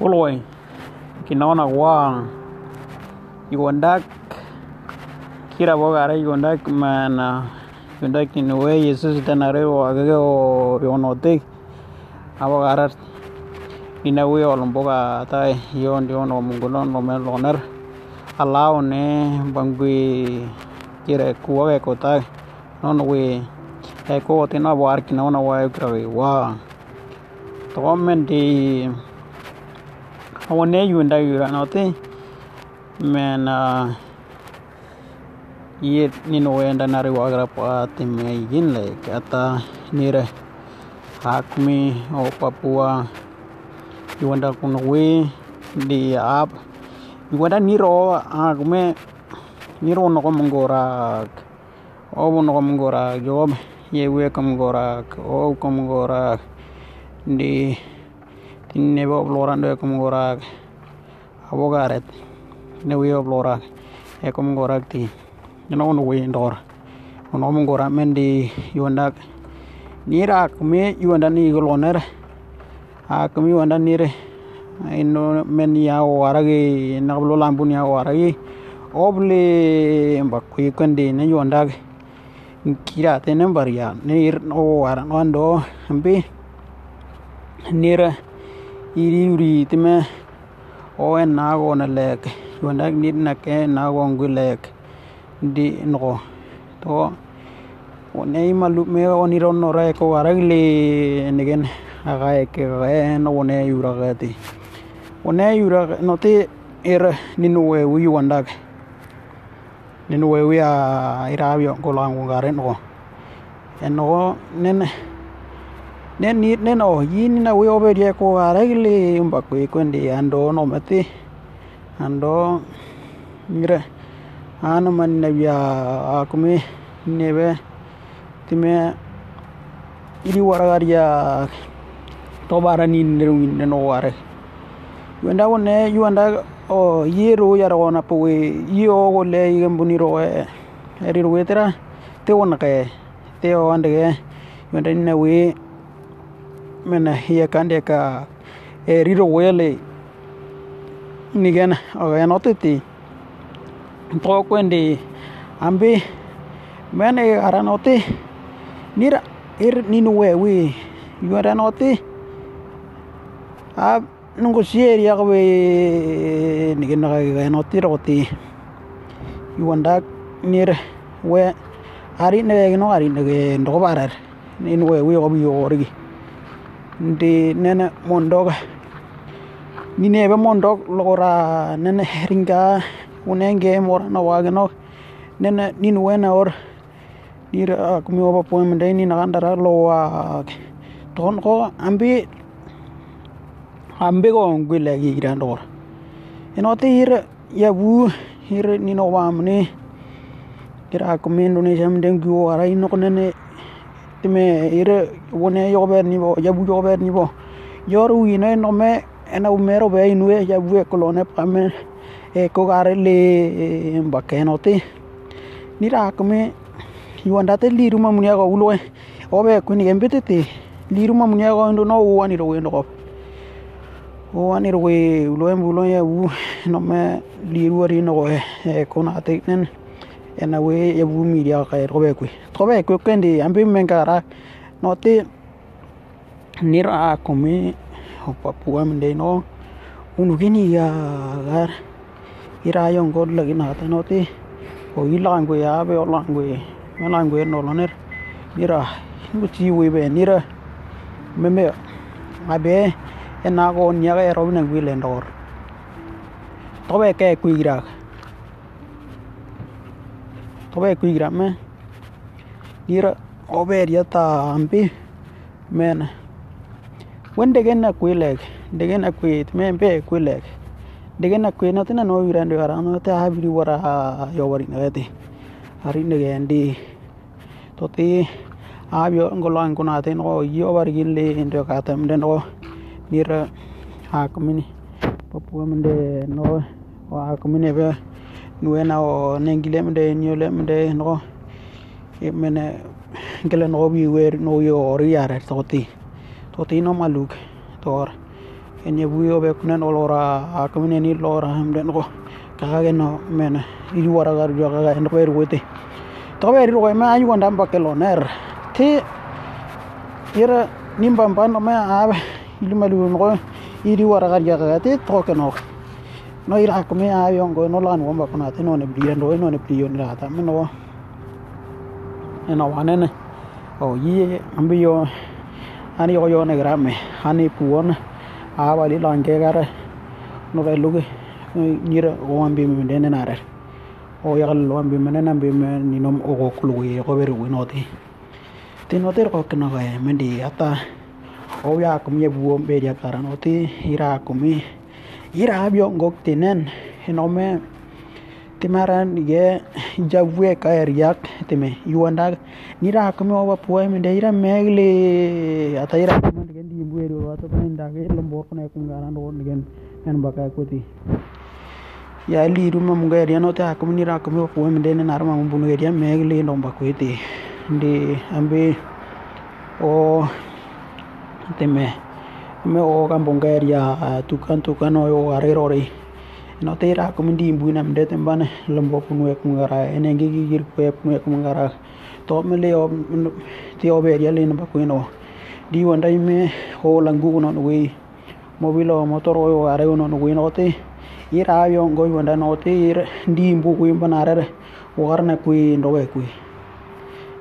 uloi kinaona wa yuandak kira bogare yuandak mana yuandak ni we yesus tanare wa ge o yonote abogare ina we olomboga ta yon yon o mungunon lo mel loner alao ne bangui kira kuwa ko ta non we e ko tina war kinaona wa kra wa. To men di awone yunda yura note men uh, ye nino wenda nari wagra pa time yin le kata nire hakmi o papua yuanda kuno we di ap yuanda niro hakme niro no ko mongora o no ko mongora job ye we ko mongora o ko mongora di tinne bo florando e kom gorak. Abogaret ne wi florak e kom gorak ti. No no wi ndor. No mo gora mendi yondak nira kme yonda ni goloner a kme yonda nire. Ino men ya waragi na blo lambun ya waragi oble mbakui kende ne yondak kira tenen baria ne ir no wara no ando. Ambi nira iri uri time o en na go na lek yonda nit na ke na go ngu lek di no to o nei malu me o ni ron no re ko ara le negen aga ke ga no ne yura ga ti o ne yura no te er ni no we wi wanda ni no we wi a ira bi ko la ngu nen nen ni nen o yin na we obe ye ko ara le umba ko ko ndi ando no mate ando mire ano man na bia akume nebe time iri waragaria to bara ni neru ne anh ware wenda wone yuanda o yero yara wona po we yo go le yembuni ro e eri ro wetera te wona ke, te o ande ge. Wenda ni we mena hiya kande ka e riro wele nigen o ya notiti to kwende ambe mene ara noti nira ir ninu we we yuara noti a nungu sieri ya we nigen na ga noti roti. Yuanda nir we ari ne no ari ne ndo barar. Ninu we we obi yorigi ndi nene mondog ni nebe mondog lora nene ringa unenge mor na wage no nene ninu wena or. Nira kumi oba po mende ni nakandara lo wa ton ko ambi ambi ko ngwile gi grandor enote hir ya bu hir ni no wa mne kira kumi indonesia mende gyo ara ino nene timi ire wone yobe nibo yabu yobe nibo. Yoru wino no ena umero be inwe yabu e kolone pame e ko gare le mbake no yuandate liruma kume yonda te ulwe obe ku ni liruma ti liru ma ndo no wani ro wendo go wani we ulwe mbulo yabu no me liru ari no go e ko na nen. Ena we ya bu mi dia ka ro be ku to be ku kendi ambi men kara no te ni ra kome o papua mende no unu gini ya gar ira yung god lagi na ta no te o ilang ku ya be olang ku melang ku no lo ner nira ngu chi we be nira me me abe ena go nya ga ro na wi le ndor. To be ke ku ira to be ku ira me nira ober ya ta ampi men wende gen na kwilek degen na kwit me be kwilek. Degen na kwit na tina no wirande wara no ta habiri wara yo wari na gati. Hari ne gendi. To ti abio ngolo an kuna te no yo wari gille ndo ka tam den no. Nira ha kumini papua mende no wa kumini be nuena o nengile mende nyole mende no. Mene ngele no bi wer no yo ori yare to ti to ti no maluk tor. Enya buyo be kunen olora akamine ni lora hamden ko kaka no mena iri wara gar jo kaka en ko wote to be ri ko ma ayu ndam bakeloner ti ira nimba mban ma abe ilumalu no iri wara gar jo kaka ti to ke no ira ko me ayo ngo no lan wamba kuna te no ne bri no no ne bri yo ni ta me no ena wanene o yi ambi yo ani yo yo ne grame ani puon a wali lan ke gara no be luge nyira o me de ne nare o ya lo ambi me ne ambi me ni nom o ko kulu ye ko beru no ti ti no ter ko me di o ya kum ye buo be dia kara no ti ira kumi ira bio ngok tinen hinome timaran ge javwe ka eriak time yuanda nira kame oba puai mende ira megle ata ira kame gen di buere wa to penda ge lombor kone kungara ndo gen en baka kuti ya li ruma munga ria no ta kame nira kame puai mende ne narma bunu ria megle ndo bakwete ndi ambe o time me o kampongkeria tukan tukan o yo arerore no te ra ko mindi bu nam de tembane lombo punu ek mungara ene gi gi gir ko punu ek mungara to me le o ti o be ya le no ko no di wanda me ho langu no wi mobilo motor o are no no wi no te ira yo ngo wanda no te ir ndi mbu ku imbanare warna ku ndo we ku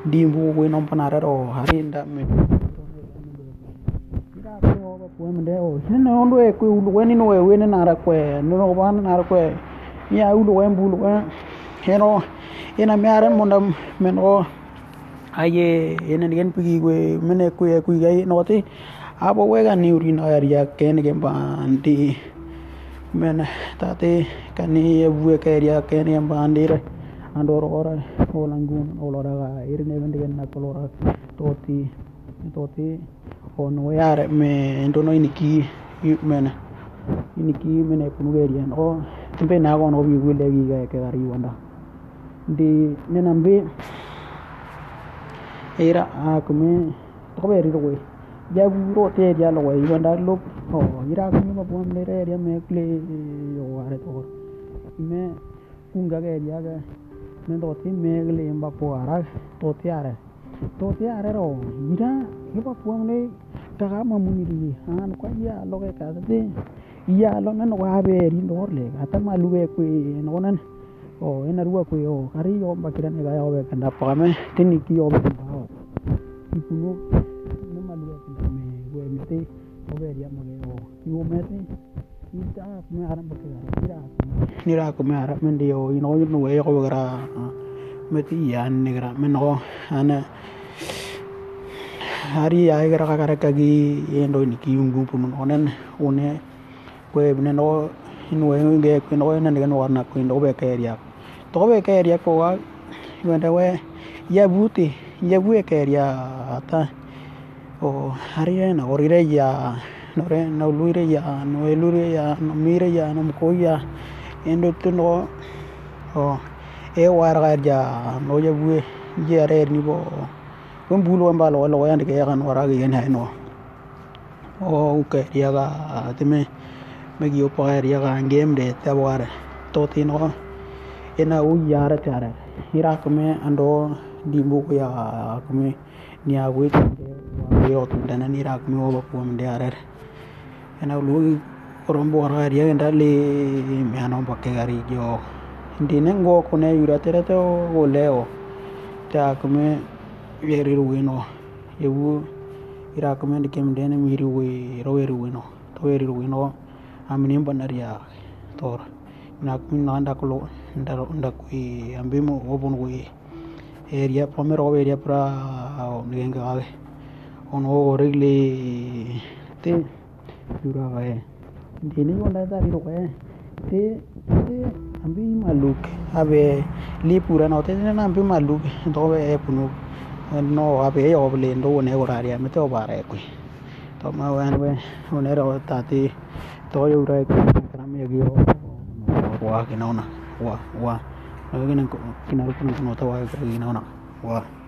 ndi mbu ku no panare ro harinda me wemde o sine ondo e kwe ulu weni no e weni nara kwe no ban nara kwe ya ulu wen bulu wen heno ina miaren monda men o aye ene gen pigi kwe mene kwe kwe gai no te abo wega ni uri no area ken gen bandi men tate kani e bue ke area ken gen bandire andor ora olangun olora ga irne ben gen na kolora toti toti ono yare me ndono iniki mena iniki mene kunugeria no mbe na go no bigu le gi ke gari wanda. Ndi nena mbe era a kume to be ri ro ya bu ro te ya lo we wanda lo o ira kume ma pon le re me kle yo are to me kunga ge ya ga me do ti me gle mba po ara to ti are. To ti are ro ira iba puang le taka mamuni ri han kwa ya lo ke ka te. Ya lo nan wa be ri ndor le ata ma lu ke ku no nan o ena ruwa ku o. Kari yo ba kiran ga yo be kanda pa me. Tini ki yo be ba o. Ipu no no ma lu ke me. We me te o be ri ma ge o. Ki o me te ita me ara ba ke ga ira ni ra ko me ara me ndi o. Ino no we ko ga me ti ya ni gra me no. Ana hari ay gara kara kagi endo ni ki ungu pun onen une kwe bne no inu e nge kwe no ena ngen warna kwe ndo be keria to be keria ko wa wenda we ya buti ya bu keria ata. O hari na orire ya no re no luire ya no e luire ya no mire ya no ko ya endo tu no o e war ga ya no ya bu ya re ni bo wen bulu wen balo lo yan ke yakan wara ge yan no o ke ya ga teme me gi opa ya ga game de ta wara to ti no ena u yara tara hira kame ando di bu ya kame ni a wi te wa yo tu dana ni ra kame o ko me de are. Ena lu rombo wara ya ga le me ano ba ke gari jo ndine ngo ko ne yura tere to o leo ta kame weri ruwino yewu ira komen kem dene miri we ro weri wino to weri ruwino amini banaria tor na kun na nda ko nda nda ku ambimo obun we area pomero area pra ngenga age ono regle te dura gae dini wanda da ro gae te te ambi maluk abe li pura no te na ambi maluk to be punu no abe yo ble ndo ne oraria me to bare ku to ma wan we one ro ta ti to yo re ku kra me gi o wa ki na na wa wa no na na ku no to wa na na wa